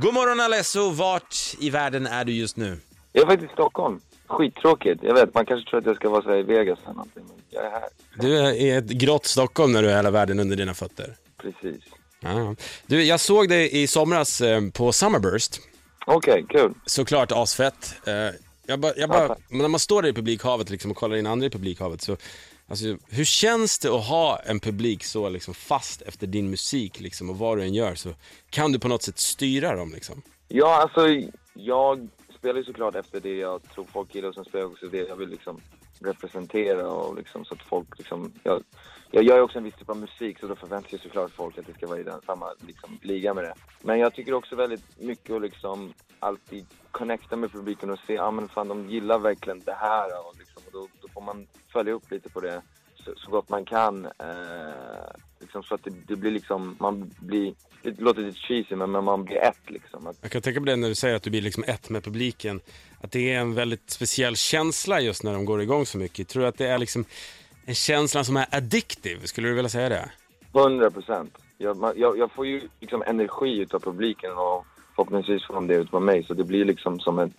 God morgon Alesso, vart i världen är du just nu? Jag är faktiskt i Stockholm. Skittråkigt. Jag vet, man kanske tror att jag ska vara så här i Vegas eller någonting, men jag är här. Du är i ett grått Stockholm när du har hela världen under dina fötter. Precis. Ja. Du, jag såg dig i somras eh, på Summerburst. Okej, kul. Såklart asfett. Eh, jag bara, jag bara, när man står där i publikhavet liksom och kollar in andra i publikhavet så, alltså, hur känns det att ha en publik så liksom fast efter din musik liksom och vad du än gör så kan du på något sätt styra dem liksom? Ja, alltså jag spelar ju såklart efter det jag tror folk gillar och sen spelar jag också det jag vill liksom representera och liksom så att folk liksom, jag, jag gör ju också en viss typ av musik så då förväntar sig såklart folk att det ska vara i den samma liksom, liga med det. Men jag tycker också väldigt mycket att liksom alltid connecta med publiken och se, ja ah, men fan de gillar verkligen det här och, får man följa upp lite på det så, så gott man kan. Eh, liksom så att det, det, blir liksom, man blir, det låter lite cheesy men, men man blir ett liksom. Att, Jag kan tänka på det när du säger att du blir liksom ett med publiken. Att det är en väldigt speciell känsla just när de går igång så mycket. Tror du att det är liksom en känsla som är addictive? Skulle du vilja säga det? 100 procent. Jag, jag, jag får ju liksom energi utav publiken och förhoppningsvis får de det utav mig så det blir liksom som ett,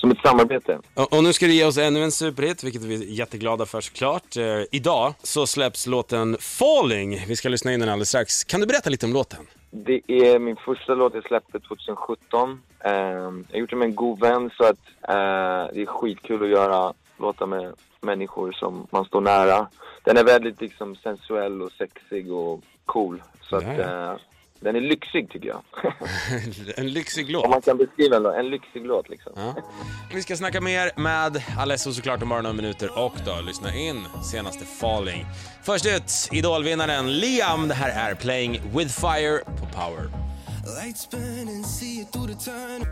som ett samarbete. Och, och nu ska du ge oss ännu en superhit, vilket vi är jätteglada för såklart. Eh, idag så släpps låten Falling. Vi ska lyssna in den alldeles strax. Kan du berätta lite om låten? Det är min första låt jag släppte 2017. Eh, jag har gjort det med en god vän så att eh, det är skitkul att göra låtar med människor som man står nära. Den är väldigt liksom sensuell och sexig och cool. Så att Ja, ja. eh, den är lyxig tycker jag. en lyxig Om låt. man kan beskriva en, låt- en lyxig låt liksom. Ja. Vi ska snacka mer med Alesso såklart om bara några minuter och då lyssna in senaste Falling. Först ut, Idolvinnaren Liam. Det här är Playing With Fire på Power. Lights burning, see it through the tunnel.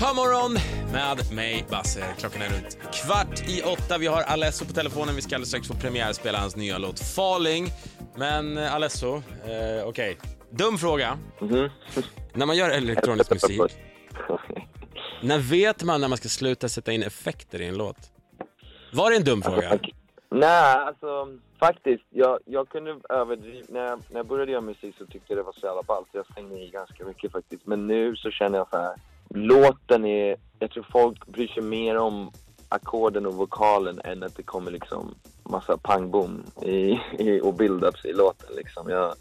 God morgon med mig, Basse. Klockan är runt kvart i åtta. Vi har Alesso på telefonen. Vi ska alldeles strax få premiärspela hans nya låt Falling. Men eh, Alesso, eh, okej. Dum fråga. Mhm. När man gör elektronisk musik, när vet man när man ska sluta sätta in effekter i en låt? Var det en dum fråga? Nej, alltså faktiskt. Jag, jag kunde överdriva. När jag, när jag började göra musik så tyckte jag det var så jävla ballt. Jag slängde i ganska mycket faktiskt. Men nu så känner jag så här. Låten är... Jag tror folk bryr sig mer om ackorden och vokalen än att det kommer liksom massa pang-boom i, i, och build-ups i låten liksom. Jag,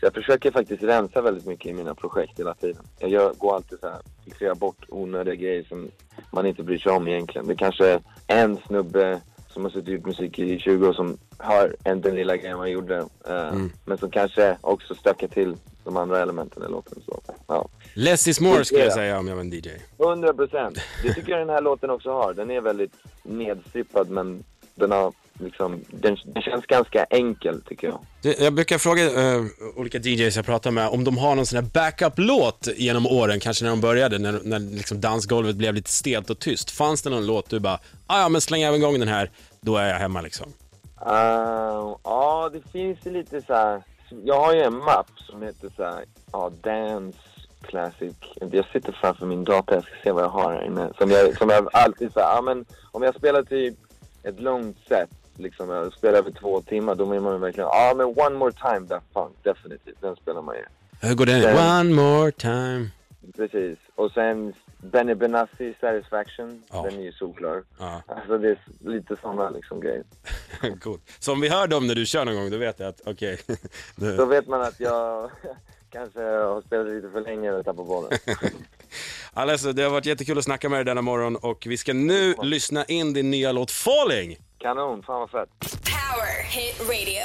så jag försöker faktiskt rensa väldigt mycket i mina projekt hela tiden. Jag gör, går alltid så här, fixerar bort onödiga grejer som man inte bryr sig om egentligen. Det kanske är en snubbe som har suttit gjort musik i 20 år som har en den lilla grejen man gjorde. eh, Men som kanske också stökar till de andra elementen i låten. Så, ja. Less is more skulle jag Ja. säga om jag var en DJ. 100 procent. Det tycker jag den här låten också har. Den är väldigt nedstrippad men den har liksom, den, den känns ganska enkel tycker jag. Jag brukar fråga eh, olika DJs jag pratar med om de har någon sån här backup-låt genom åren, kanske när de började, när, när liksom dansgolvet blev lite stelt och tyst. Fanns det någon låt du bara, ah, ja men släng även igång den här, då är jag hemma liksom. Uh, ja, det finns ju lite så här. Jag har ju en mapp som heter så här, ja, Dance Classic. Jag sitter framför min dator, jag ska se vad jag har här inne. Som jag, som jag alltid så här, ja men om jag spelar typ ett långt set, liksom jag spelar över två timmar, då vill man ju verkligen, ja men One More Time, Daft Punk, definitivt, den spelar man ju. Hur går den? One more time. Precis. Och sen Benny Benassi, Satisfaction, Ja. den är ju solklar. Ja, Alltså det är lite sådana liksom grejer. coolt. Så om vi hör dem när du kör någon gång, då vet jag att okej. Då det- vet man att jag kanske har spelat lite för länge och tappat bollen. Alltså, det har varit jättekul att snacka med dig denna morgon och vi ska nu lyssna in din nya låt Falling. Kanon, fan vad fett. Power Hit Radio.